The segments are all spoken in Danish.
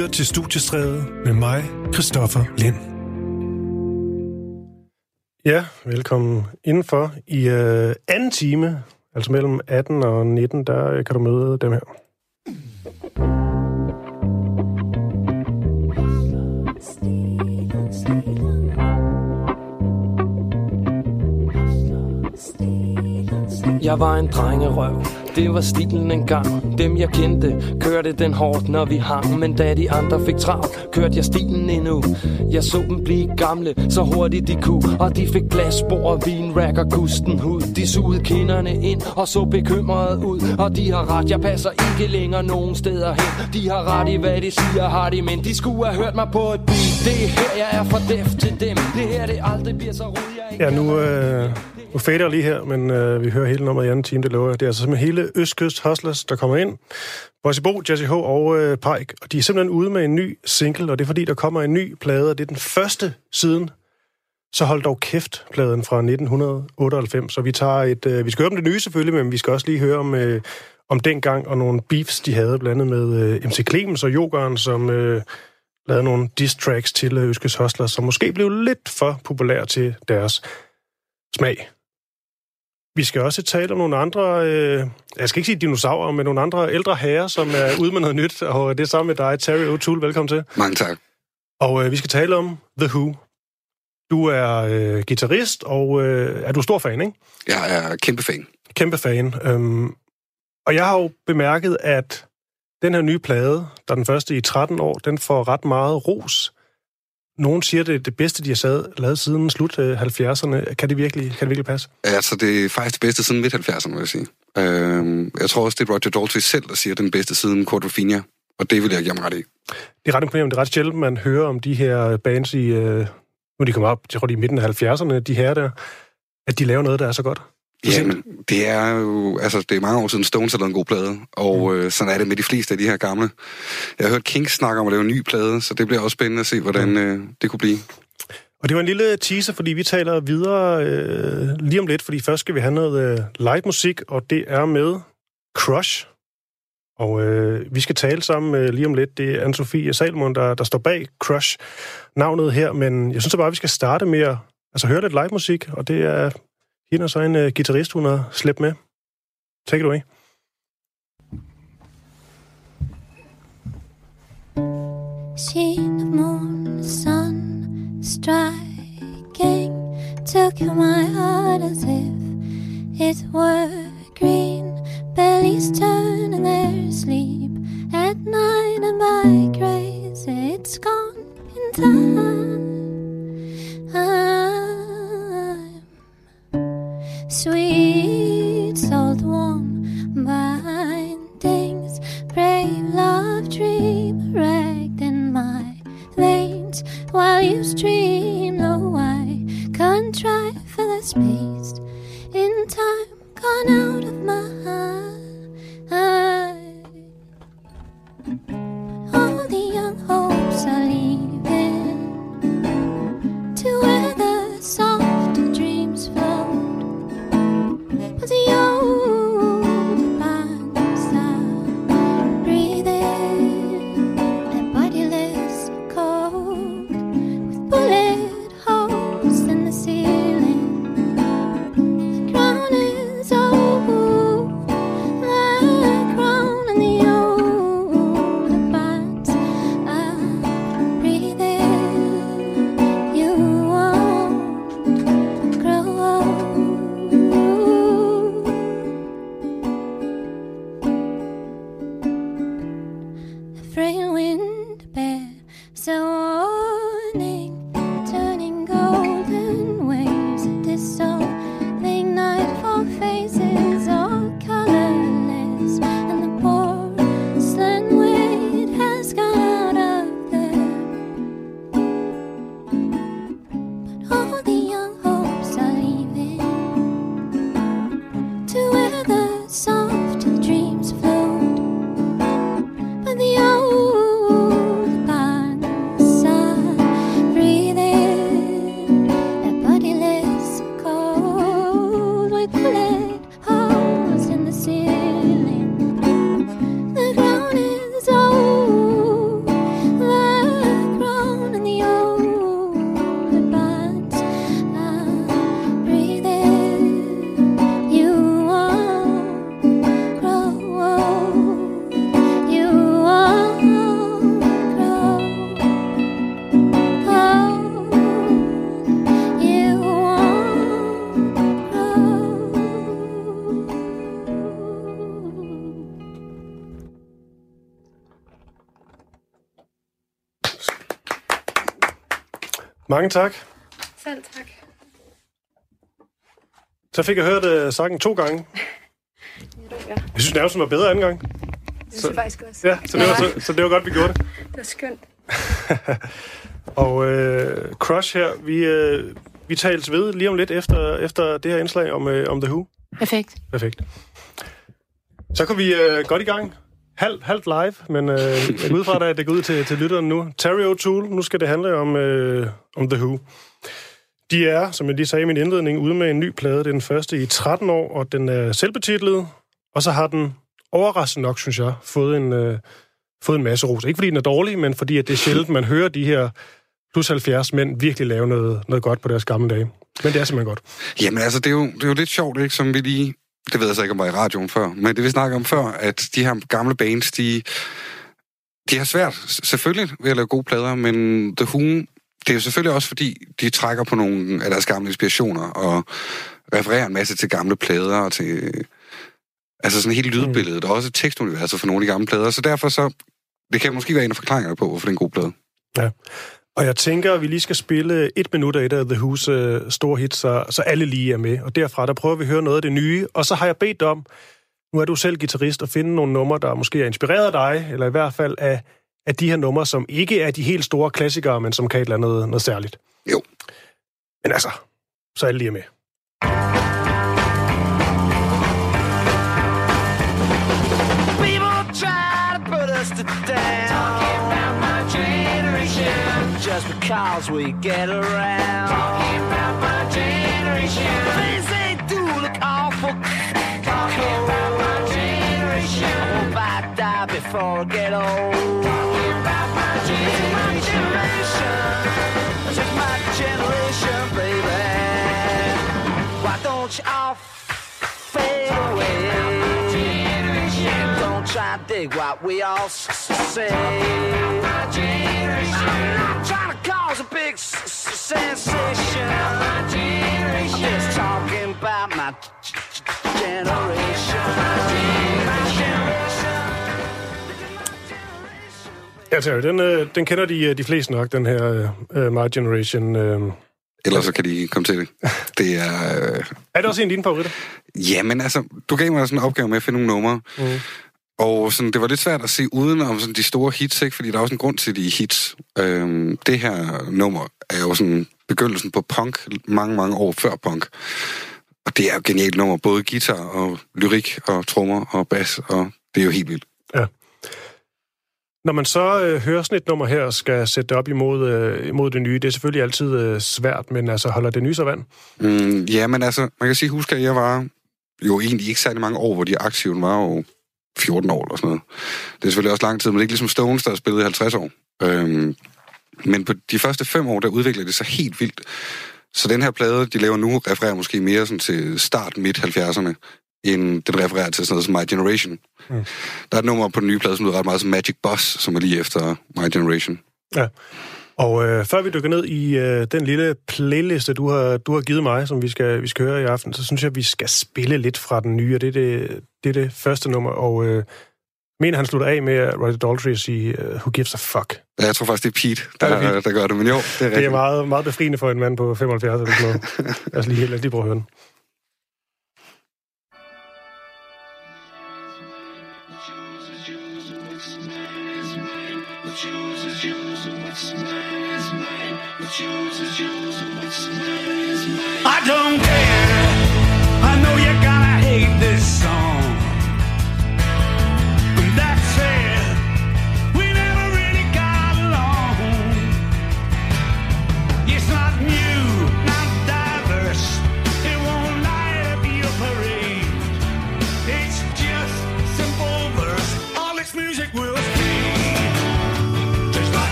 lytter til Studiestræde med mig, Christoffer Lind. Ja, velkommen indenfor. I øh, anden time, altså mellem 18 og 19, der øh, kan du møde dem her. Jeg var en drengerøv, det var stilen engang. Dem jeg kendte, kørte den hårdt når vi hang. Men da de andre fik travlt, kørte jeg stilen endnu. Jeg så dem blive gamle, så hurtigt de kunne. Og de fik glasbord, og vinrack og kusten hud. De sugede kinderne ind og så bekymrede ud. Og de har ret, jeg passer ikke længere nogen steder hen. De har ret i hvad de siger, har de Men de skulle have hørt mig på et beat. Det er her jeg er for def til dem. Det her det aldrig bliver så roligt. Ja, nu, øh, nu fader jeg lige her, men øh, vi hører hele nummeret i anden time, det lover jeg. Det er altså simpelthen hele Østkyst Hustlers, der kommer ind. Bossy Bo, Jesse H. og øh, Pike, og de er simpelthen ude med en ny single, og det er fordi, der kommer en ny plade, og det er den første siden så hold dog kæft, pladen fra 1998. Så vi tager et... Øh, vi skal høre om det nye selvfølgelig, men vi skal også lige høre om, øh, om dengang og nogle beefs, de havde blandet med øh, MC Clemens og Jokeren, som øh, lavede nogle diss tracks til øh, Øskes Hostler, som måske blev lidt for populære til deres smag. Vi skal også tale om nogle andre, øh, jeg skal ikke sige dinosaurer, men nogle andre ældre herrer, som er ude med noget nyt, og det er sammen med dig, Terry O'Toole. Velkommen til. Mange tak. Og øh, vi skal tale om The Who. Du er øh, guitarist, og øh, er du stor fan, ikke? Jeg er kæmpe fan. Kæmpe fan. Øhm, og jeg har jo bemærket, at den her nye plade, der er den første i 13 år, den får ret meget ros. Nogen siger, det er det bedste, de har sad, lavet siden slut 70'erne. Kan det, virkelig, kan det virkelig passe? Altså, det er faktisk det bedste siden midt-70'erne, vil jeg sige. Øhm, jeg tror også, det er Roger Daltrey selv, der siger, den bedste siden Quadrophenia. Og det vil jeg give ham ret i. Det er ret imponerende. Det er ret sjældent, man hører om de her bands i... Øh, nu de kommet op, jeg tror, de er i midten af 70'erne, de her der, at de laver noget, der er så godt. Ja, men det er jo... Altså, det er mange år siden Stones har lavet en god plade, og mm. øh, sådan er det med de fleste af de her gamle. Jeg har hørt Kings snakke om at lave en ny plade, så det bliver også spændende at se, hvordan øh, det kunne blive. Og det var en lille teaser, fordi vi taler videre øh, lige om lidt, fordi først skal vi have noget øh, live musik, og det er med Crush. Og øh, vi skal tale sammen øh, lige om lidt. Det er Anne-Sophie Salmon, der, der står bag Crush navnet her, men jeg synes bare, vi skal starte med at altså, høre lidt live musik, og det er hende og så en uh, guitarist, hun har slæbt med. Take it away. Seen the moon, sun striking took my heart as if it were green. Bellies turn in their sleep at night, and by grace it's gone in time. Ah. Sweet, salt, warm bindings, Mange tak. Selv tak. Så fik jeg hørt uh, sangen to gange. Ja, Jeg synes nærmest, den var bedre anden gang. det synes jeg faktisk også. Ja, så det, var, så, så det var godt, vi gjorde det. Det var skønt. Og øh, Crush her, vi, øh, vi tales ved lige om lidt efter, efter det her indslag om, øh, om The Who. Perfekt. Perfekt. Så kan vi øh, godt i gang. Halvt halvt live, men øh, jeg går ud fra, at det går ud til, til lytteren nu. Terry O'Toole, nu skal det handle om, øh, om The Who. De er, som jeg lige sagde i min indledning, ude med en ny plade. Det er den første i 13 år, og den er selvbetitlet. Og så har den, overraskende nok, synes jeg, fået en, øh, fået en masse ros. Ikke fordi den er dårlig, men fordi at det er sjældent, man hører de her plus 70 mænd virkelig lave noget, noget godt på deres gamle dage. Men det er simpelthen godt. Jamen altså, det er jo, det er jo lidt sjovt, ikke, som vi lige... Det ved jeg så ikke, om var i radioen før, men det vi snakker om før, at de her gamle bands, de, de har svært, selvfølgelig, ved at lave gode plader, men The Who, det er jo selvfølgelig også, fordi de trækker på nogle af deres gamle inspirationer, og refererer en masse til gamle plader, og til... Altså sådan hele lydbilledet, og også tekstuniverset for nogle af de gamle plader, så derfor så... Det kan måske være en af forklaringerne på, hvorfor det er en god plade. Ja. Og jeg tænker, at vi lige skal spille et minut af et af The Who's øh, store hits, så, så alle lige er med. Og derfra, der prøver vi at høre noget af det nye. Og så har jeg bedt om, nu er du selv guitarist, at finde nogle numre, der måske er inspireret af dig, eller i hvert fald af, af de her numre, som ikke er de helt store klassikere, men som kan et eller andet noget særligt. Jo. Men altså, så alle lige er med. Just because we get around. Talking about my generation. Things they do look awful. Talking about my generation. I hope I die before I get old. Talking about my generation. Just my generation, baby. Why don't you all fade away? Generation Don't try to dig what we all say. I'm not cause a big s- s- sensation. I'm just talking about my generation. My generation. Ja, Terry, den, øh, den kender de, øh, de fleste nok, den her øh, My Generation. Øh. Ellers så kan de komme til det. Det er... Øh, Er det også en af dine favoritter? Jamen altså, du gav mig sådan en opgave med at finde nogle numre. Mm. Og sådan, det var lidt svært at se uden om sådan, de store hits, ikke? fordi der er også en grund til, de hits. Øhm, det her nummer er jo sådan begyndelsen på punk, mange, mange år før punk. Og det er jo genialt nummer, både guitar og lyrik og trommer og bas, og det er jo helt vildt. Når man så øh, hører sådan et nummer her og skal sætte det op imod, øh, imod det nye, det er selvfølgelig altid øh, svært, men altså holder det nye så vand? Mm, ja, men altså, man kan sige, husk, at jeg var jo egentlig ikke særlig mange år, hvor de aktive var jo 14 år eller sådan noget. Det er selvfølgelig også lang tid, men det er ikke ligesom Stones, der har spillet i 50 år. Øhm, men på de første fem år, der udvikler det sig helt vildt. Så den her plade, de laver nu, refererer måske mere sådan til start midt 70'erne, end den refererer til sådan noget som My Generation. Mm. Der er et nummer på den nye plade, som lyder ret meget som Magic Boss, som er lige efter My Generation. Ja. Og øh, før vi dykker ned i øh, den lille playliste, du har, du har givet mig, som vi skal, vi skal høre i aften, så synes jeg, at vi skal spille lidt fra den nye, og det er det, det, er det første nummer. Og øh, mener, han slutter af med Roger Daltrey at sige, uh, who gives a fuck. Ja, Jeg tror faktisk, det er Pete, Er der, det Pete? der gør det, men jo, det er Det er rigtigt. meget, meget befriende for en mand på 75 eller sådan noget. Lad os lige, lad os lige prøve at høre den. I don't care.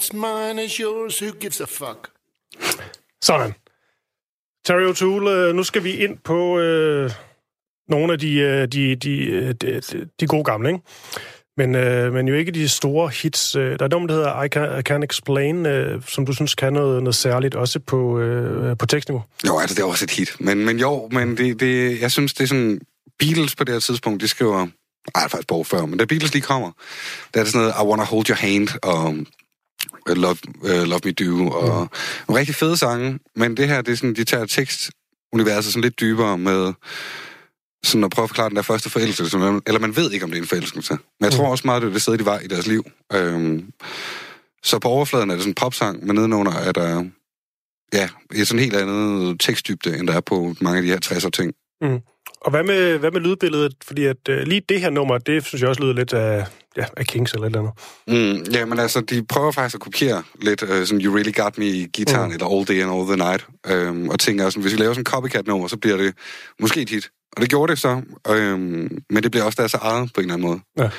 What's mine is yours. Who gives a fuck? Sådan. Terry O'Toole, øh, nu skal vi ind på øh, nogle af de, øh, de, de, øh, de, de gode gamle, ikke? Men, øh, men jo ikke de store hits. Der er noget, der hedder I Can, I Can Explain, øh, som du synes kan noget, noget særligt, også på, øh, på tekstniveau. Jo, altså, det er også et hit. Men, men jo, men det, det, jeg synes, det er sådan... Beatles på det her tidspunkt, de skriver... Ej, faktisk på før, men da Beatles lige kommer, der er det sådan noget, I Wanna Hold Your Hand, og Love, uh, Love Me Do, og nogle rigtig fede sange. Men det her, det er sådan, de tager tekstuniverset sådan lidt dybere med sådan at prøve at forklare den der første forelskelse, eller man ved ikke, om det er en forelskelse. Men jeg tror også meget, det er det sted, de var i deres liv. Øhm, så på overfladen er det sådan en popsang, men nedenunder er der ja, et sådan helt andet tekstdybde, end der er på mange af de her 60'er ting. Og hvad med, hvad med lydbilledet? Fordi at øh, lige det her nummer, det synes jeg også lyder lidt af, ja, af Kings eller et eller andet. Mm, ja, men altså, de prøver faktisk at kopiere lidt uh, sådan You Really Got Me i gitaren, Mm. eller All Day and All the Night, øhm, og tænker sådan, hvis vi laver sådan en copycat-nummer, så bliver det måske et hit. Og det gjorde det så, øhm, men det bliver også deres eget på en eller anden måde.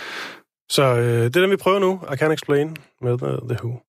Så øh, det er den, vi prøver nu. I Can Explain med uh, The Who.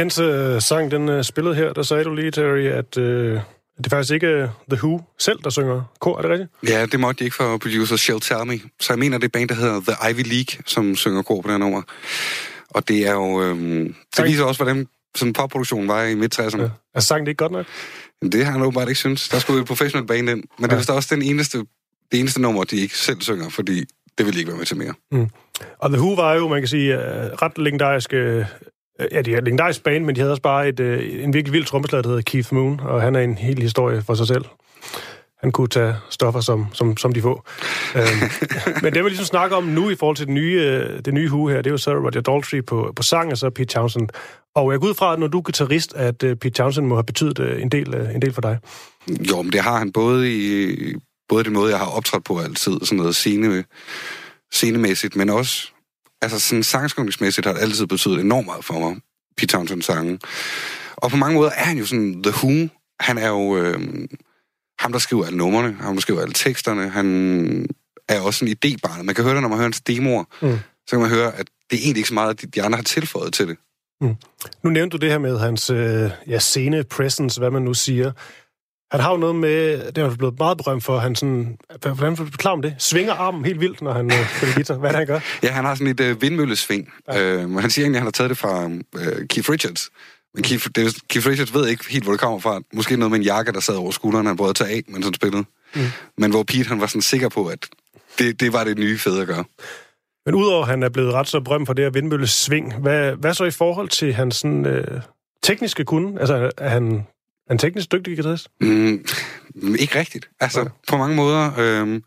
Mens øh, sangen den øh, spillede her, der sagde du lige, Terry, at, øh, Det er faktisk ikke øh, The Who selv, der synger kor, er det rigtigt? Ja, det måtte de ikke for producer Shell Tell Me. Så jeg mener, det er band, der hedder The Ivy League, som synger kor på her nummer. Og det er jo... Øhm, det viser også, hvordan sådan popproduktionen var i midt-60'erne. Ja. Ja. Altså, sangen det ikke godt nok? Det har han åbenbart ikke synes. Der skulle et professionelt band ind. Men det er Ja. vist også den eneste, det eneste nummer, de ikke selv synger, fordi det vil de ikke være med til mere. Og The Who var jo, man kan sige, øh, ret legendarisk... øh, Ja, de er et legendarisk band, men de havde også bare et, øh, en virkelig vild trommeslager, der hedder Keith Moon, og han er en hel historie for sig selv. Han kunne tage stoffer, som, som, som de få. øhm, men det, vi ligesom snakker om nu i forhold til det nye, øh, det nye Who her, det er jo så Roger Daltrey på, på sang, og så Pete Townsend. Og jeg går ud fra, at når du er guitarist, at øh, Pete Townsend må have betydet øh, en, del, øh, en del for dig. Jo, men det har han både i både den måde, jeg har optrådt på altid, sådan noget scene, scenemæssigt, men også altså sådan sangskrivningsmæssigt har det altid betydet enormt meget for mig, Pete Townsend sange. Og på mange måder er han jo sådan The Who. Han er jo øh, ham, der skriver alle numrene, ham, der skriver alle teksterne. Han er også en idébarn. Man kan høre det, når man hører hans demoer. Mm. Så kan man høre, at det er egentlig ikke så meget, at de, andre har tilføjet til det. Nu nævnte du det her med hans øh, ja, scene presence, hvad man nu siger. Han har jo noget med, det er han blevet meget berømt for, han sådan, hvordan vil du forklare om det? Svinger armen helt vildt, når han øh, spiller guitar. Hvad er det, han gør? Ja, han har sådan et øh, vindmøllesving. Ja. Øh, men han siger egentlig, at han har taget det fra øh, Keith Richards. Men Keith, det, Keith Richards ved ikke helt, hvor det kommer fra. Måske noget med en jakke, der sad over skulderen, han prøvede at tage af, mens han spillede. Mm. Men hvor Pete, han var sådan sikker på, at det, det var det nye fede at gøre. Men udover at han er blevet ret så berømt for det her vindmøllesving, hvad, hvad så i forhold til hans sådan, øh, tekniske kunde? Altså, er han, er han teknisk dygtig guitarist? Mm, ikke rigtigt. Altså, Okay. på mange måder... Øh,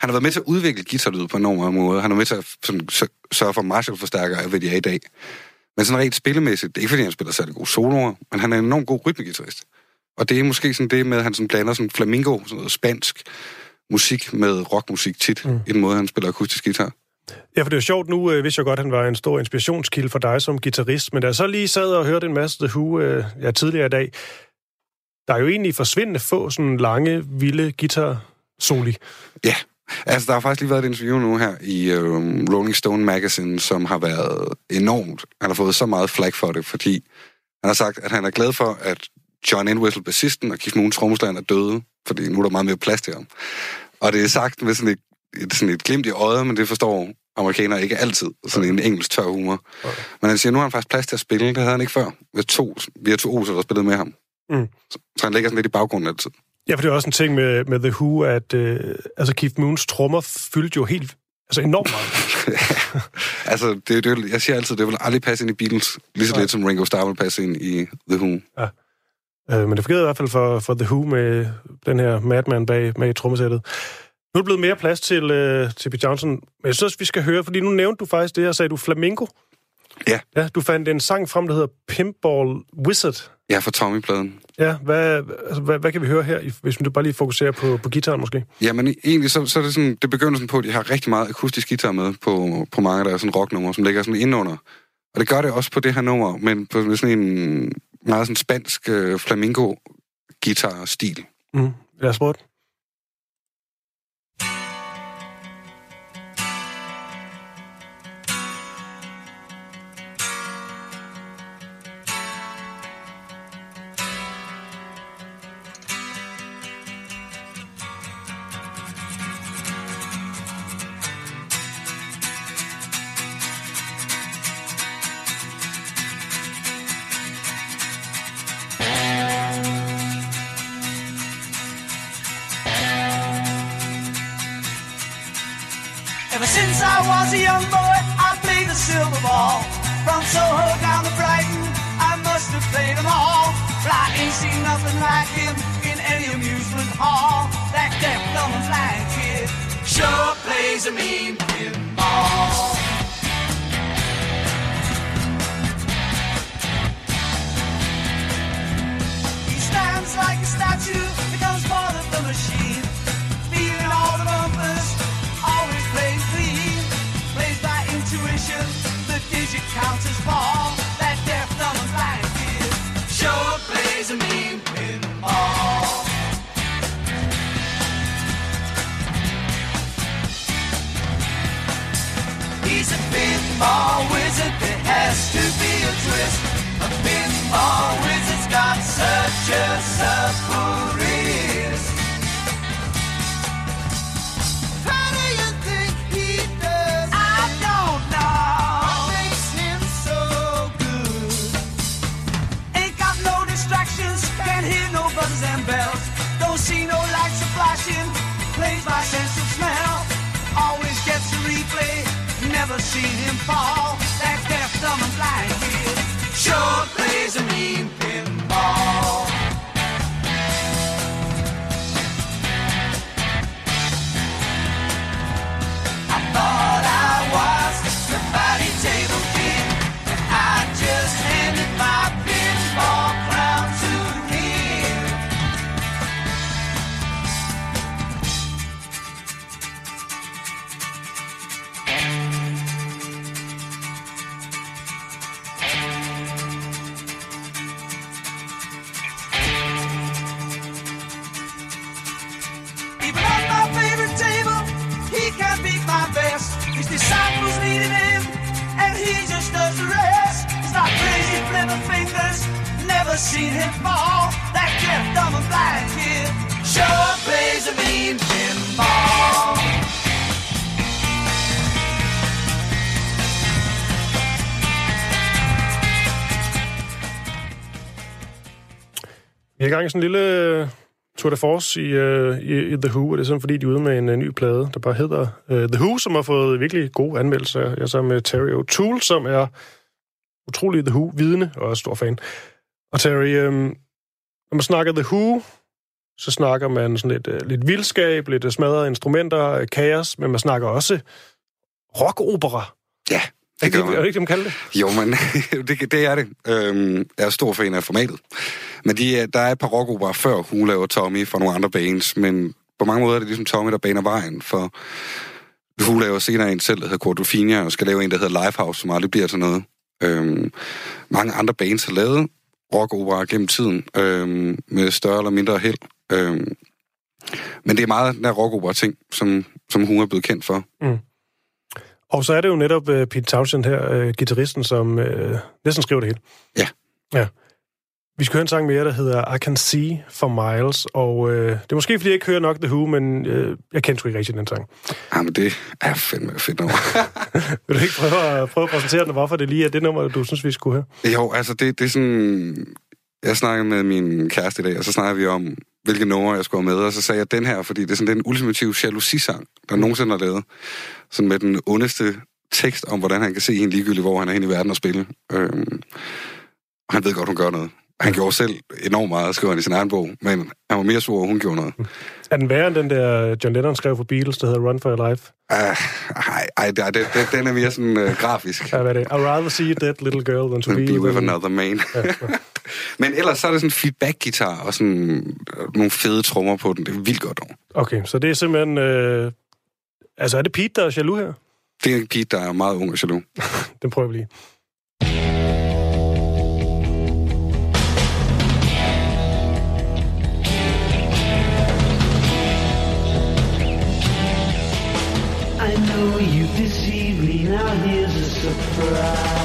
han har været med til at udvikle guitarlyd på nogle måder. Han er med til at sådan, sø- sørge for Marshall-forstærkere af, hvad de er i dag. Men sådan rent spillemæssigt, det er ikke fordi, han spiller særlig gode soloer, men han er en enormt god rytmegitarrist. Og det er måske sådan det med, at han sådan blander sådan flamingo, sådan noget spansk musik med rockmusik tit, mm. i den måde, han spiller akustisk guitar. Ja, for det er jo sjovt nu, øh, vidste jeg godt, han var en stor inspirationskilde for dig som guitarist, men da jeg så lige sad og hørte en masse The Who øh, ja, tidligere i dag, der er jo egentlig forsvindende få sådan lange, vilde guitar-soli. Ja, altså der har faktisk lige været et interview nu her i øh, Rolling Stone Magazine, som har været enormt. Han har fået så meget flag for det, fordi han har sagt, at han er glad for, at John Entwistle, bassisten, og Keith Moon, trommeslageren, er døde, fordi nu er der meget mere plads til ham. Og det er sagt med sådan et, et, sådan et glimt i øjet, men det forstår amerikanere ikke altid. Sådan en engelsk tør humor. Okay. Men han siger, nu har han faktisk plads til at spille. Det havde han ikke før. Har to virtuoser, der spillede med ham. Mm. Så, så han ligger sådan lidt i baggrunden altid. Ja, for det er også en ting med, med The Who, at øh, altså Keith Moons trommer fyldte jo helt altså enormt meget. altså, det, det, jeg siger altid, det vil aldrig passe ind i Beatles, lige så Nej. lidt som Ringo Starr vil passe ind i The Who. Øh, men det fungerede i hvert fald for, for The Who med den her madman bag med trommesættet. Nu er der blevet mere plads til, øh, til Pete Johnson, men jeg synes, vi skal høre, fordi nu nævnte du faktisk det her, sagde du Flamingo. Ja. Ja, du fandt en sang frem, der hedder Pinball Wizard. Ja, for Tommy-pladen. Ja, hvad, altså, hvad, hvad kan vi høre her, hvis du bare lige fokuserer på, på gitaren måske? Ja, men egentlig så, så er det sådan, det begynder sådan på, at de har rigtig meget akustisk guitar med på, på mange af deres sådan rocknumre, som ligger sådan indunder. Og det gør det også på det her nummer, men på sådan en meget sådan spansk øh, flamingo-guitar-stil. Mm. Lad os prøve det. He's a pinball seen him fall. Vi har gang i sådan en lille øh, tour de force i, uh, i, i The Who, og det er sådan, fordi de er ude med en uh, ny plade, der bare hedder uh, The Who, som har fået virkelig gode anmeldelser. Jeg er sammen med Terry O'Toole, som er utrolig The Who-vidende og er stor fan. Og Terry, um, når man snakker The Who, så snakker man sådan lidt, uh, lidt vildskab, lidt uh, smadrede instrumenter, uh, kaos, men man snakker også rockopera. Ja, det det, gør er det man. ikke, de kalder det? Jo, men det, det er det. Øhm, jeg er stor fan af formatet. Men de, er- der er et par rockopera før hun laver Tommy for nogle andre bands, men på mange måder er det ligesom Tommy, der baner vejen for... Hun laver senere en selv, der hedder Cordofinia, og skal lave en, der hedder Lifehouse, som aldrig bliver til noget. Øhm, mange andre bands har lavet rockopera gennem tiden, øhm, med større eller mindre held. Øhm, men det er meget den der rockopera-ting, som, som hun er blevet kendt for. Og så er det jo netop uh, Pete Townshend her, uh, gitarristen, som uh, næsten skriver det hele. Ja. Ja. Vi skal høre en sang mere, der hedder I Can See for Miles, og uh, det er måske, fordi jeg ikke hører nok The Who, men uh, jeg kender sgu ikke rigtig den sang. Jamen, det er fandme fedt nummer. Vil du ikke prøve at, prøve at præsentere den, og hvorfor det lige er det nummer, du synes, vi skulle høre? Jo, altså det, det er sådan... Jeg snakkede med min kæreste i dag, og så snakkede vi om, hvilke numre jeg skulle have med, og så sagde jeg den her, fordi det er sådan den ultimative jalousi-sang, der nogensinde har lavet. Sådan med den ondeste tekst om, hvordan han kan se hende ligegyldigt, hvor han er henne i verden og spille. Øhm, og han ved godt, hun gør noget. Han gjorde selv enormt meget, skriver han i sin egen bog, men han var mere sur, at hun gjorde noget. Er den værre end den der John Lennon skrev for Beatles, der hedder Run for Your Life? Uh, ej, ej, det, det, det, den er mere sådan uh, grafisk. Ja, hvad er det? I'd rather see a dead little girl than to be, be with with- another man. Men ellers så er det sådan feedback-guitar og sådan øh, nogle fede trommer på den. Det er vildt godt over. Okay, så det er simpelthen... Øh... Altså, er det Pete, der er jaloux her? Det er en Pete, der er meget ung og jaloux. Den prøver vi lige. I know you deceived me, now here's a surprise.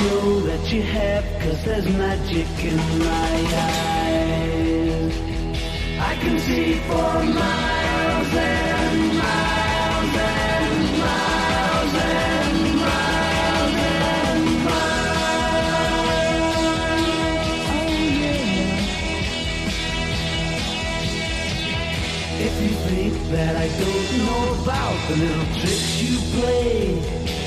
Know that you have, cause there's magic in my eyes. I can see for miles and miles and miles and miles and miles. Oh yeah. If you think that I don't know about the little tricks you play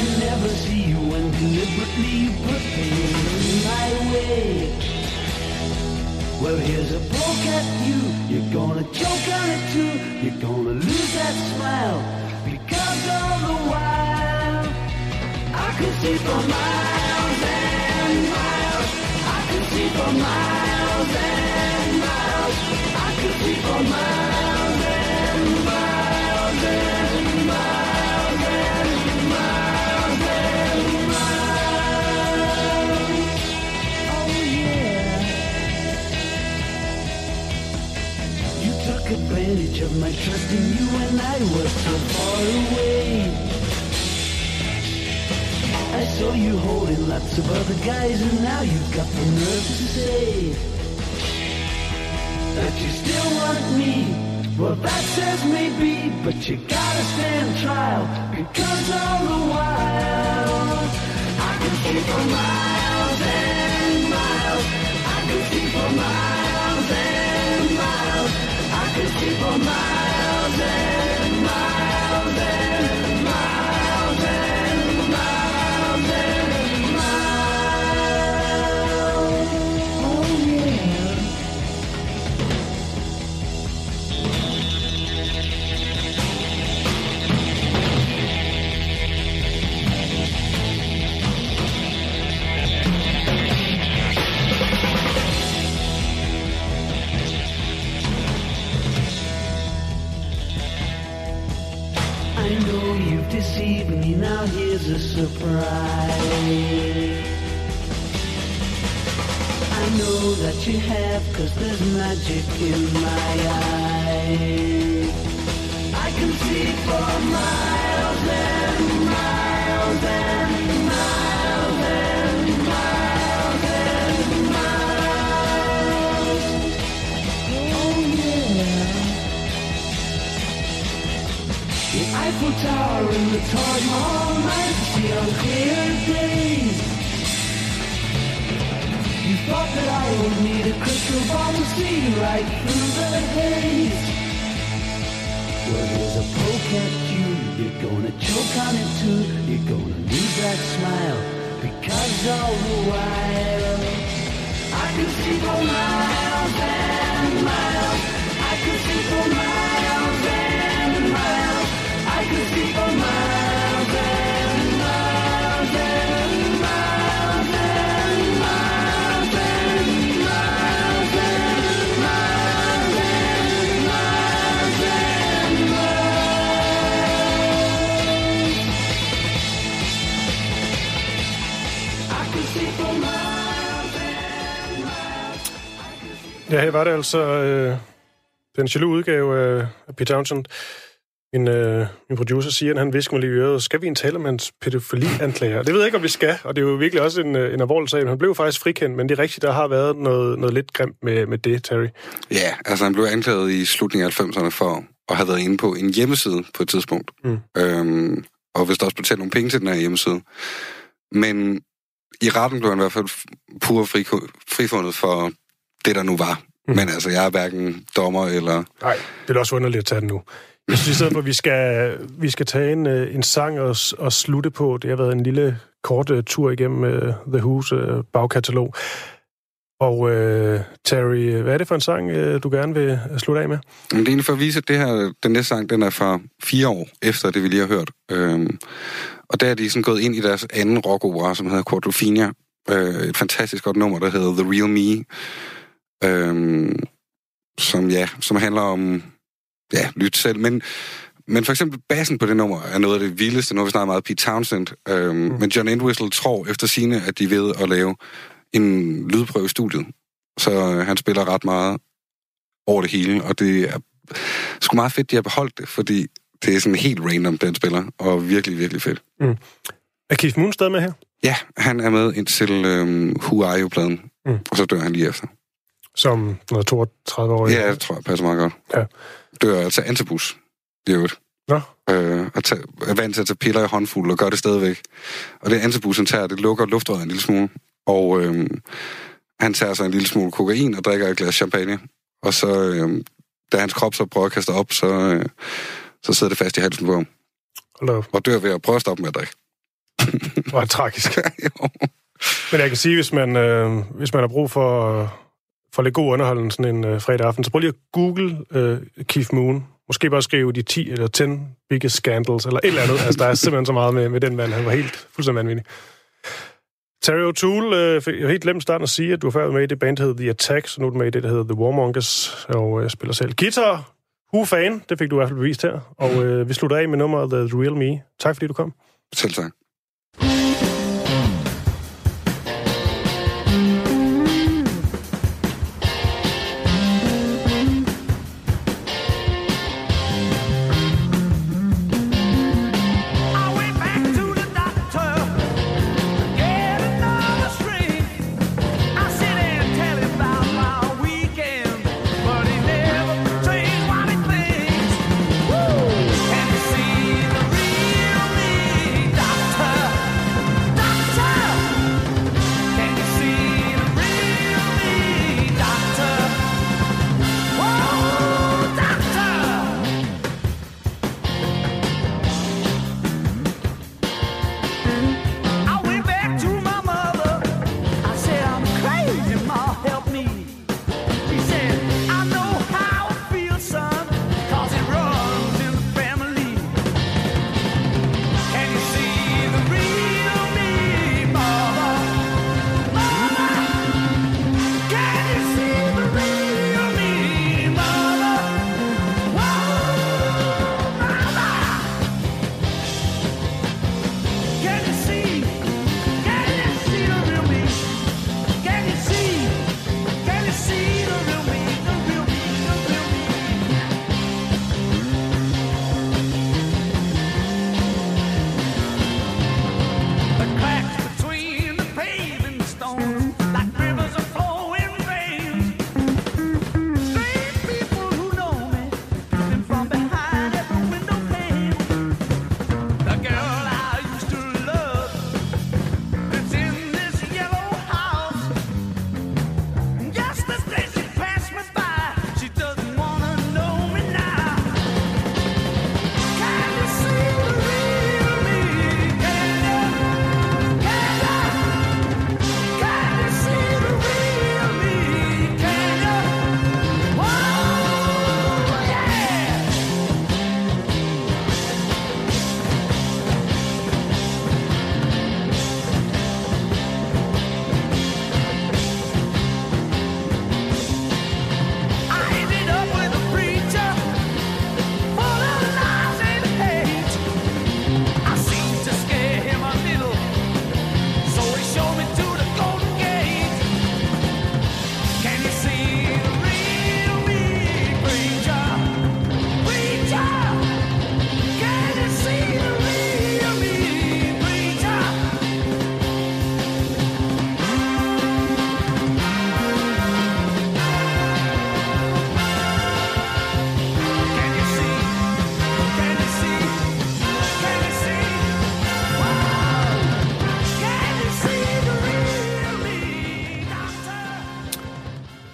and never see you when deliberately you put me in my way. Well, here's a poke at you. You're gonna choke on it too. You're gonna lose that smile because all the while I could see for miles and miles. I could see for miles and miles. I could see for miles guys, and now you've got the nerve to say that you still want me. Well, that says maybe, but you gotta stand trial because all the while I can see for miles and miles. I can see for miles and miles. I can see for miles. deceive Now a surprise. I know that you have, cause there's magic in my eyes. I can see for miles and miles and miles and miles and miles. Oh yeah. The Eiffel Tower and the Taj Mahal clear days. You thought that I would need a crystal ball to see right through the haze. Well, there's a poke at you, you're gonna choke on it too. You're gonna lose that smile because all the while I can see for miles and miles. I can see for miles Ja, her var det altså øh, den jaloux udgave af af Pete Townsend. Min, øh, min producer siger, at han visker mig lige i øret, skal vi en tale om hans pædofili-anklager? Det ved jeg ikke, om vi skal, og det er jo virkelig også en, øh, en alvorlig sag. Han blev faktisk frikendt, men det er rigtigt, der har været noget, noget lidt grimt med, med det, Terry. Ja, altså han blev anklaget i slutningen af 90'erne for at have været inde på en hjemmeside på et tidspunkt. Mm. Øhm, og hvis der også betalt nogle penge til den her hjemmeside. Men i retten blev han i hvert fald pur fri, frifundet for det, der nu var. Mm. Men altså, jeg er hverken dommer eller... Nej, det er også underligt at tage den nu. Jeg synes i stedet for, at vi skal, vi skal tage en, øh, en sang og, og slutte på. Det har været en lille kort uh, tur igennem uh, The Who's uh, bagkatalog. Og uh, Terry, hvad er det for en sang, uh, du gerne vil slutte af med? Det er egentlig for at vise, at det her, den næste sang, den er fra fire år efter det, vi lige har hørt. Øhm, og der er de sådan gået ind i deres anden rockopera, som hedder Quadrophenia. Øh, et fantastisk godt nummer, der hedder The Real Me. Øhm, som, ja, som handler om, ja, lyt selv. Men, men for eksempel bassen på det nummer er noget af det vildeste. Nu har vi snart meget Pete Townsend. Øhm, mm. Men John Entwistle tror efter sine, at de er ved at lave en lydprøve i studiet. Så øh, han spiller ret meget over det hele, og det er sgu meget fedt, de har beholdt det, fordi det er sådan helt random, den spiller, og virkelig, virkelig fedt. Er Keith Moon stadig med her? Ja, han er med indtil øhm, Who Are You-pladen, Mm. mm. og så dør han lige efter. Som noget 32 år. Ja, det tror jeg passer meget godt. Ja. Dør altså antibus, i øvrigt. Nå, Øh, og tage, er vant til at tage piller i håndfuld og gør det stadigvæk. Og det antibus, han tager, det lukker luftrøret en lille smule. Og øhm, han tager sig en lille smule kokain og drikker et glas champagne. Og så, øhm, da hans krop så prøver at kaste op, så, øh, så sidder det fast i halsen på ham. hold. Og dør ved at prøve at stoppe med at drikke. Hvor tragisk. Jo. Men jeg kan sige, hvis man, øh, hvis man har brug for, for lidt god underholdning sådan en øh, fredag aften, så prøv lige at google øh, Keith Moon. Måske bare skrive de 10 eller 10 biggest scandals, eller et eller andet. altså, der er simpelthen så meget med, med den mand. Han var helt fuldstændig vanvittig. Terry O'Toole, øh, fik- jeg helt glemt starten at sige, at du har før været med i det band, der hedder The Attacks, og nu er du med i det, der hedder The Warmongers, og øh, spiller selv guitar. Who-fan, det fik du i hvert fald bevist her. Og øh, vi slutter af med nummeret The Real Me. Tak fordi du kom. Selv tak.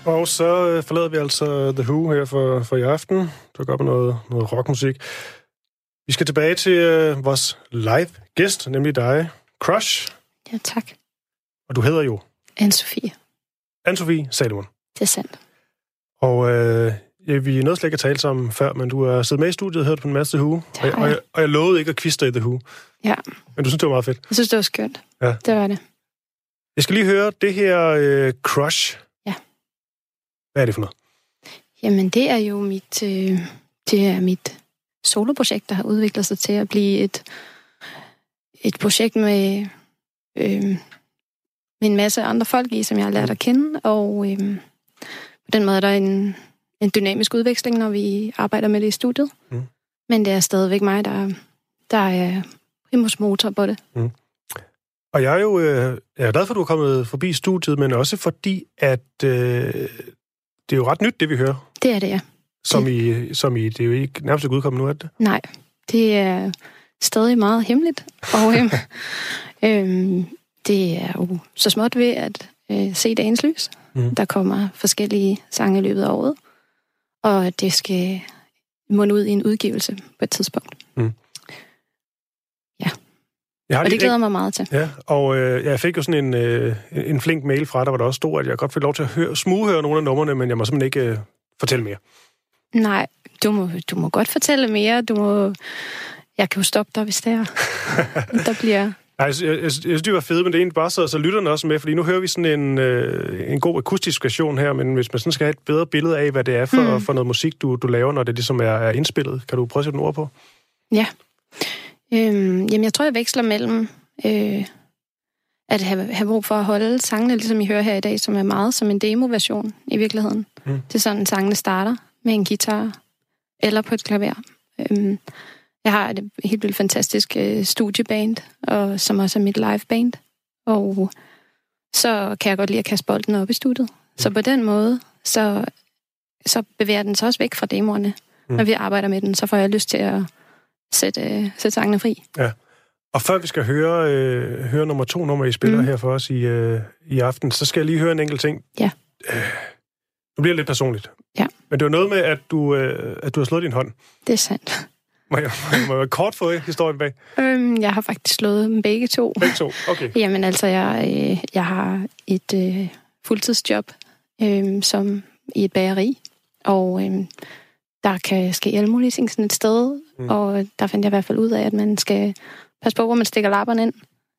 Og så øh, forlader vi altså The Who her for, for i aften. Du går med noget, noget rockmusik. Vi skal tilbage til øh, vores live gæst, nemlig dig, Crush. Ja, tak. Og du hedder jo Anne-Sophie. Anne-Sophie Salomon. Det er sandt. Og øh, ja, vi er nødt slet ikke at tale sammen før, men du har siddet med i studiet og hørt på en masse The Who. Og, har og, jeg. jeg, og jeg lovede ikke at kviste i The Who. Ja, Men du synes, det var meget fedt. jeg synes, det var skønt. Ja. Det var det. Jeg skal lige høre det her øh, Crush. Hvad er det for noget? Jamen, det er jo mit, øh, det er mit soloprojekt, der har udviklet sig til at blive et, et projekt med, øh, med en masse andre folk i, som jeg har lært at kende. Og øh, på den måde er der en, en dynamisk udveksling, når vi arbejder med det i studiet. Mm. Men det er stadigvæk mig, der, der er primus motor på det. Og jeg er jo øh, jeg er glad for, at du er kommet forbi studiet, men også fordi, at øh, det er jo ret nyt, det vi hører. Det er det, ja. Som i, som i, det er jo ikke nærmest ikke udkommet nu, er det? Nej, det er stadig meget hemmeligt. Og øhm, øhm, det er jo så småt ved at øh, se dagens lys. Mm. Der kommer forskellige sange i løbet af året. Og det skal munde ud i en udgivelse på et tidspunkt. Jeg har Og det glæder mig meget til. Ja, og øh, jeg fik jo sådan en, øh, en flink mail fra dig, hvor der også stod, at jeg godt fik lov til at høre, smughøre nogle af numrene, men jeg må simpelthen ikke øh, fortælle mere. Nej, du må, du må godt fortælle mere. Du må... Jeg kan jo stoppe dig, hvis det er. Der bliver... Nej, jeg, jeg, jeg, synes, det var fedt, men det er egentlig bare så, så lytterne også med, fordi nu hører vi sådan en, øh, en god akustisk version her, men hvis man sådan skal have et bedre billede af, hvad det er for, mm. for noget musik, du, du laver, når det ligesom er, er indspillet, kan du prøve at sætte nogle ord på? Ja. Øhm, jamen, jeg tror, jeg veksler mellem øh, at have, have brug for at holde sangene, ligesom I hører her i dag, som er meget som en demo-version i virkeligheden. Mm. Det er sådan, sangene starter med en guitar eller på et klaver. Øhm, jeg har et helt vildt fantastisk øh, studieband, og, som også er mit liveband. Og så kan jeg godt lide at kaste bolden op i studiet. Så på den måde, så, så bevæger den sig også væk fra demoerne. Mm. Mm. Når vi arbejder med den, så får jeg lyst til at sætte, øh, sætte sangene fri. Og før vi skal høre, øh, høre nummer to nummer, I spiller. Mm. her for os i, øh, i aften, så skal jeg lige høre en enkelt ting. Ja. Øh, nu bliver det lidt personligt. Ja. Men det var noget med, at du, øh, at du har slået din hånd. Det er sandt. Må jeg, må jeg kort få historien bag? Øhm, jeg har faktisk slået dem begge to. Begge to, okay. Jamen altså, jeg, øh, jeg har et øh, fuldtidsjob øh, som i et bageri, og øh, der kan ske alle mulige ting sådan et sted, Mm. og der fandt jeg i hvert fald ud af, at man skal passe på, hvor man stikker lapperne ind.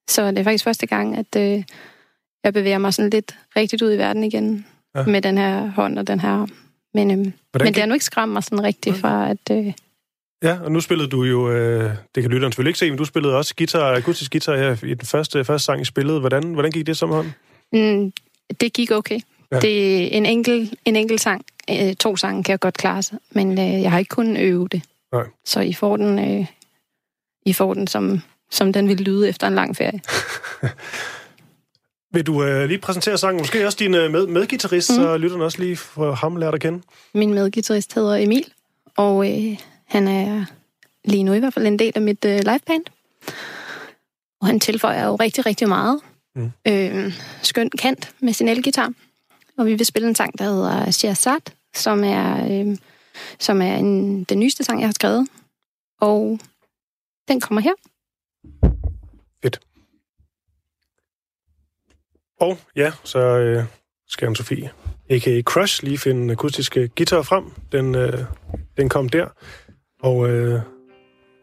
Så det er faktisk første gang, at øh, jeg bevæger mig sådan lidt rigtigt ud i verden igen Ja. ja. med den her hånd og den her... Men, øh, men det har nu ikke skræmt mig sådan rigtigt fra, at... Øh, Ja, og nu spillede du jo, øh, det kan lytteren selvfølgelig ikke se, men du spillede også guitar, akustisk guitar her i den første, første sang, I spillede. Hvordan, hvordan gik det som hånd? Mm, det gik okay. Ja. Ja. Det er en enkelt, en enkelt sang. Øh, to sange kan jeg godt klare sig, men øh, jeg har ikke kunnet øve det. Nej. Så I får den, øh, I får den som, som den vil lyde efter en lang ferie. Vil du øh, lige præsentere sangen? Måske også din øh, med, medgitarrist, mm. Så lytterne også lige får ham lært at kende. Min medgitarrist hedder Emil, og øh, han er lige nu i hvert fald en del af mit øh, liveband. Og han tilføjer jo rigtig, rigtig meget. Mm. Øh, skøn kant med sin elgitar. Og vi vil spille en sang, der hedder Shahzad, som er, øh, som er en, den nyeste sang, jeg har skrevet. Og den kommer her. Og ja, så øh, skal Anne-Sophie, a.k.a. Crush, lige finde en akustisk guitar frem. Den, øh, den kom der. Og øh,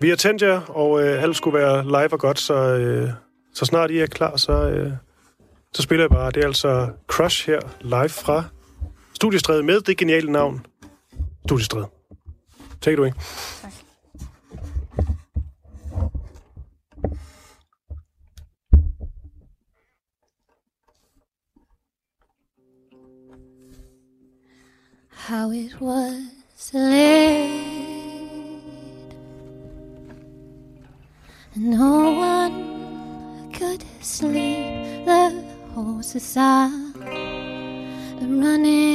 vi har tændt jer, og øh, alt skulle være live og godt, så, øh, så snart I er klar, så, øh, så spiller jeg bare. Det er altså Crush her, live fra Studiestræde med det geniale navn Take it away. how it was laid. No one could sleep. The horses are running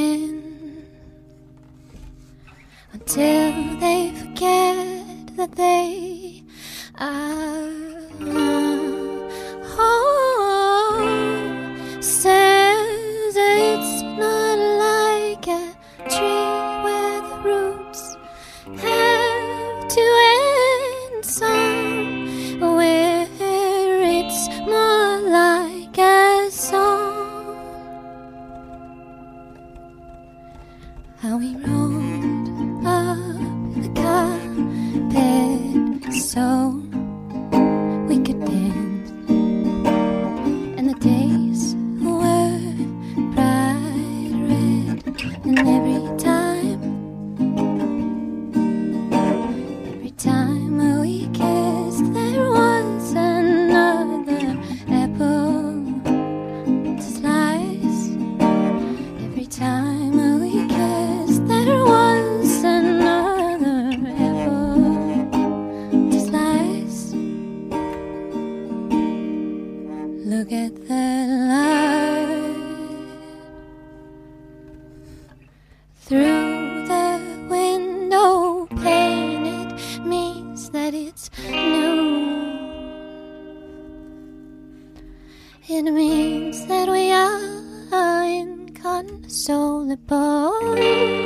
Oh.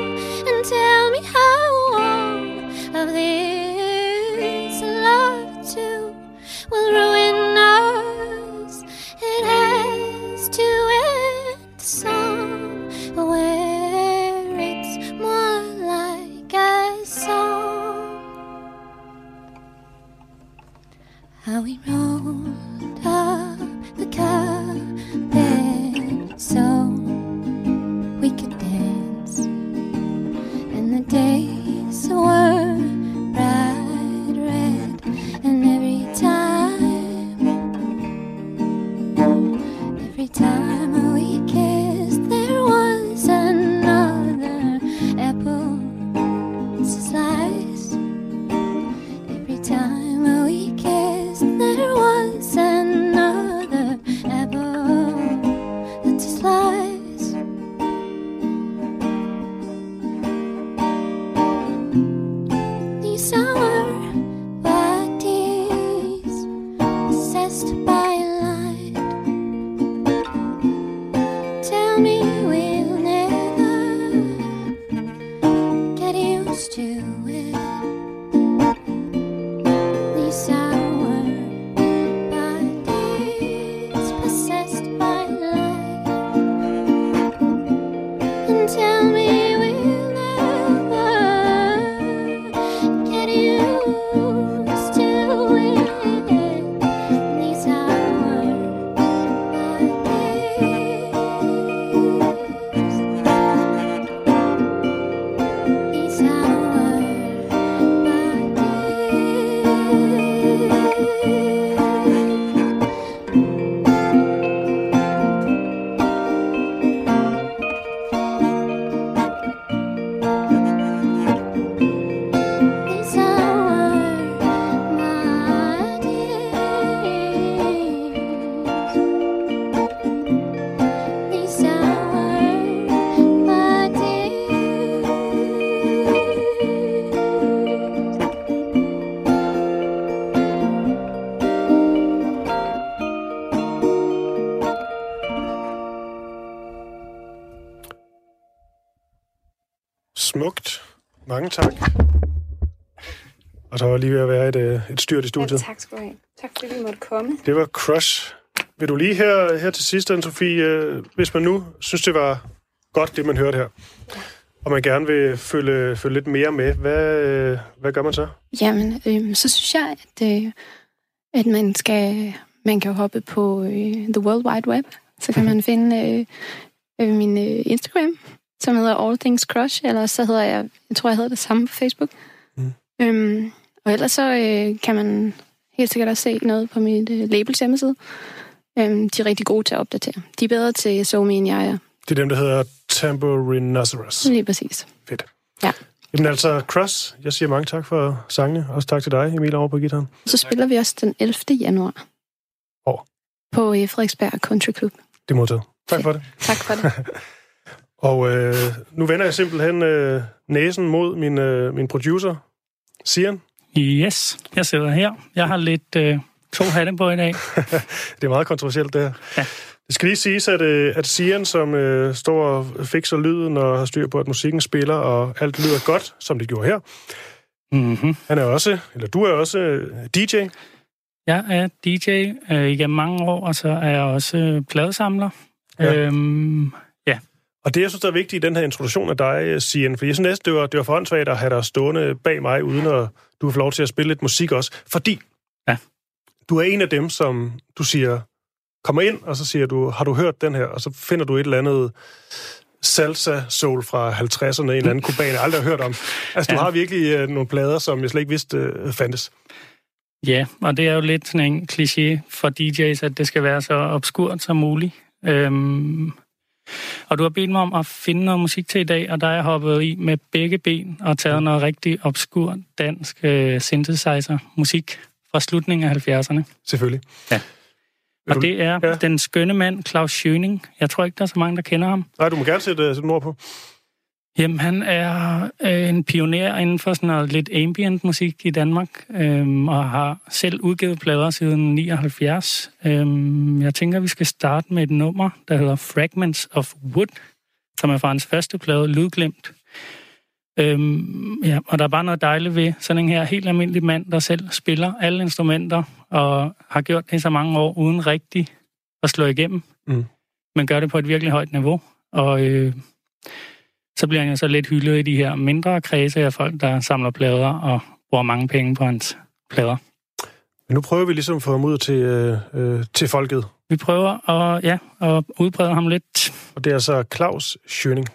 Lige ved at være et, øh, et styrt i Ja, studiet. tak skal du have. Tak fordi du måtte komme. Det var Crush. Vil du lige her, her til sidst, Anne-Sophie, øh, hvis man nu synes, det var godt, det man hørte her, og man gerne vil følge, følge lidt mere med, hvad, øh, hvad gør man så? Jamen, øh, så synes jeg, at, øh, at man skal man kan jo hoppe på øh, The World Wide Web. Så kan man finde øh, øh, min øh, Instagram, som hedder All Things Crush, eller så hedder jeg, jeg tror, jeg hedder det samme på Facebook. Mm. Øhm, og ellers så øh, kan man helt sikkert også se noget på mit øh, labels hjemmeside. Øhm, de er rigtig gode til at opdatere. De er bedre til SoMe, end jeg er. Det er dem, der hedder Tambourinosaurus. Lige præcis. Fedt. Ja. Jamen altså, Crush, jeg siger mange tak for sangene. Også tak til dig, Emil, over på guitaren. Så spiller vi også den 11. januar. Hvor? På øh, Frederiksberg Country Club. Det modtaget. Tak for det. Tak for det. Og øh, nu vender jeg simpelthen øh, næsen mod min, øh, min producer, Sian. Yes, jeg sidder her. Jeg har lidt øh, to hatte på i dag. Det er meget kontroversielt, det her. Ja. Det skal lige siges, at, øh, at Sian, som øh, står og fikser lyden og har styr på, at musikken spiller, og alt lyder godt, som det gjorde her. Mm-hmm. Han er også, eller du er også øh, DJ. Jeg er DJ øh, igennem mange år, og så er jeg også øh, pladesamler. Ja. Øhm, Og det, jeg synes, der er vigtigt i den her introduktion af dig, Sian, for jeg synes næsten, det var, det var for at have dig stående bag mig, uden at du får lov til at spille lidt musik også. Fordi Ja. du er en af dem, som du siger, kommer ind, og så siger du, har du hørt den her? Og så finder du et eller andet salsa-soul fra 50'erne, en eller anden kuban, jeg aldrig har hørt om. Altså, du Ja. har virkelig øh, nogle plader, som jeg slet ikke vidste øh, fandtes. Ja, og det er jo lidt sådan en kliché for DJ's, at det skal være så obskurt som muligt. Øhm, og du har bedt mig om at finde noget musik til i dag, og der er jeg hoppet i med begge ben og taget noget rigtig obskur dansk øh, synthesizer-musik fra slutningen af 70'erne. Selvfølgelig. Ja. Og det er ja. den skønne mand, Claus Schöning. Jeg tror ikke, der er så mange, der kender ham. Nej, du må gerne sætte, øh, sætte nogle ord på. Jamen, han er øh, en pioner inden for sådan noget lidt ambient musik i Danmark, øhm, og har selv udgivet plader siden 79. Øhm, jeg tænker, vi skal starte med et nummer, der hedder Fragments of Wood, som er fra hans første plade, Lydglemt. Øhm, ja, og der er bare noget dejligt ved sådan en her helt almindelig mand, der selv spiller alle instrumenter, og har gjort det i så mange år, uden rigtig at slå igennem. Mm. Men gør det på et virkelig højt niveau. Og øh, så bliver han jo så lidt hyldet i de her mindre kredse af folk, der samler plader og bruger mange penge på hans plader. Men nu prøver vi ligesom at få ham ud til, øh, øh, til folket. Vi prøver at, ja, at udbrede ham lidt. Og det er altså Claus Schøning.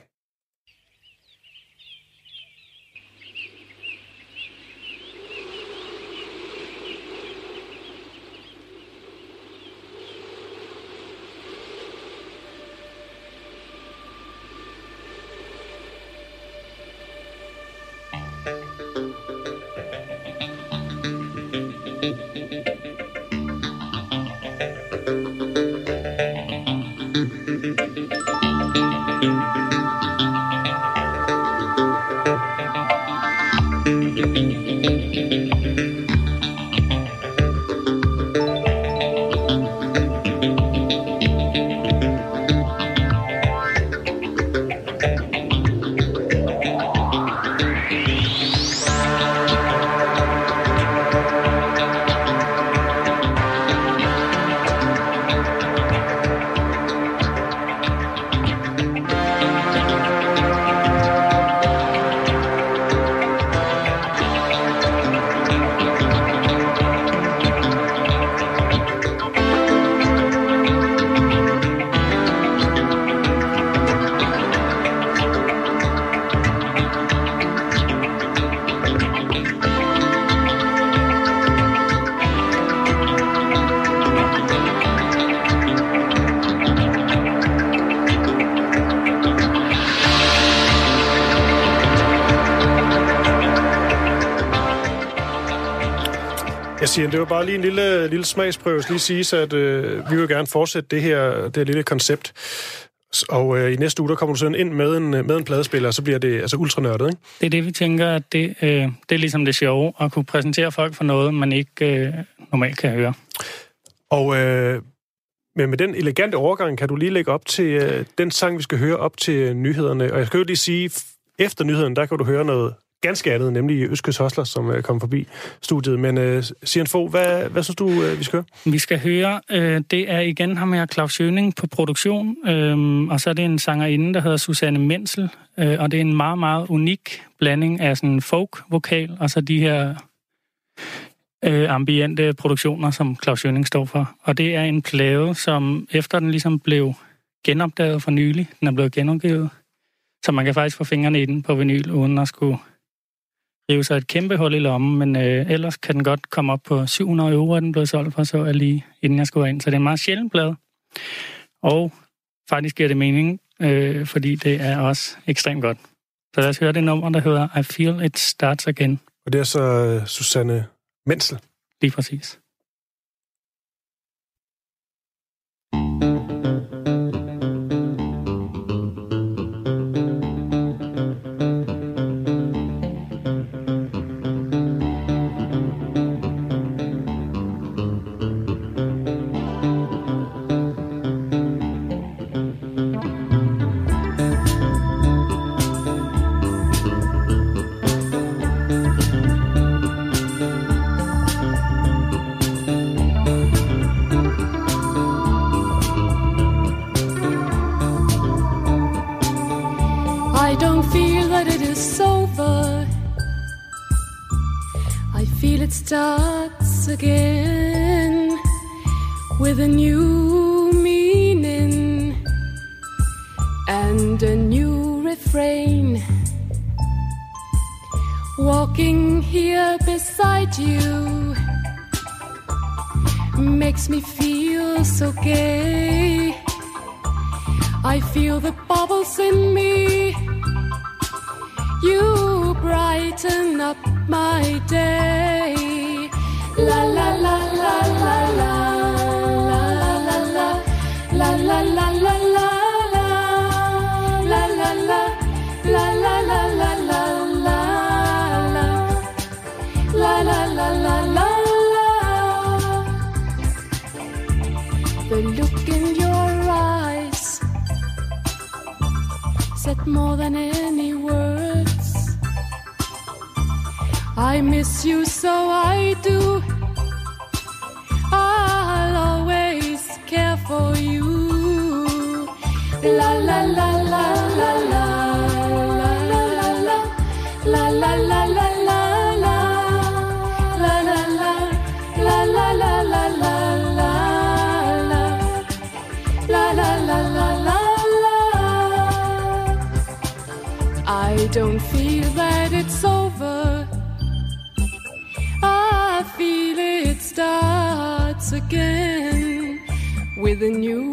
Siger, det var bare lige en lille, lille smagsprøve. Lige sige, at øh, vi vil gerne fortsætte det her, det her lille koncept. Og øh, i næste uge, der kommer du sådan ind med en, med en pladespiller, og så bliver det altså ultranørdet, ikke? Det er det, vi tænker, at det, øh, det er ligesom det sjove, at kunne præsentere folk for noget, man ikke øh, normalt kan høre. Og øh, men med den elegante overgang, kan du lige lægge op til øh, den sang, vi skal høre op til nyhederne. Og jeg skal jo lige sige, efter nyhederne, der kan du høre noget ganske andet, nemlig Øske Hostler, som øh, kom forbi studiet. Men øh, Sian Fogh, hvad, hvad synes du, øh, vi skal høre? Vi skal høre, øh, det er igen ham her, Claus Jøning, på produktion, øh, og så er det en sangerinde, der hedder Susanne Mensel, øh, og det er en meget, meget unik blanding af sådan folk-vokal, og så de her øh, ambiente produktioner, som Claus Schøning står for. Og det er en plade, som efter den ligesom blev genopdaget for nylig, den er blevet genudgivet, så man kan faktisk få fingrene i den på vinyl, uden at skulle rive sig et kæmpe hul i lommen, men øh, ellers kan den godt komme op på 700 euro, er den blevet solgt for, så jeg lige inden jeg skulle ind. Så det er en meget sjælden plade. Og faktisk giver det mening, øh, fordi det er også ekstremt godt. Så lad os høre det nummer, der hedder I Feel It Starts Again. Og det er så øh, Susanne Mensel. Lige præcis. starts again with a new meaning and a new refrain. Walking here beside you makes me feel so gay. I feel the bubbles in me. You brighten up my day more than any words. I miss you so feel that it's over. I feel it starts again with a new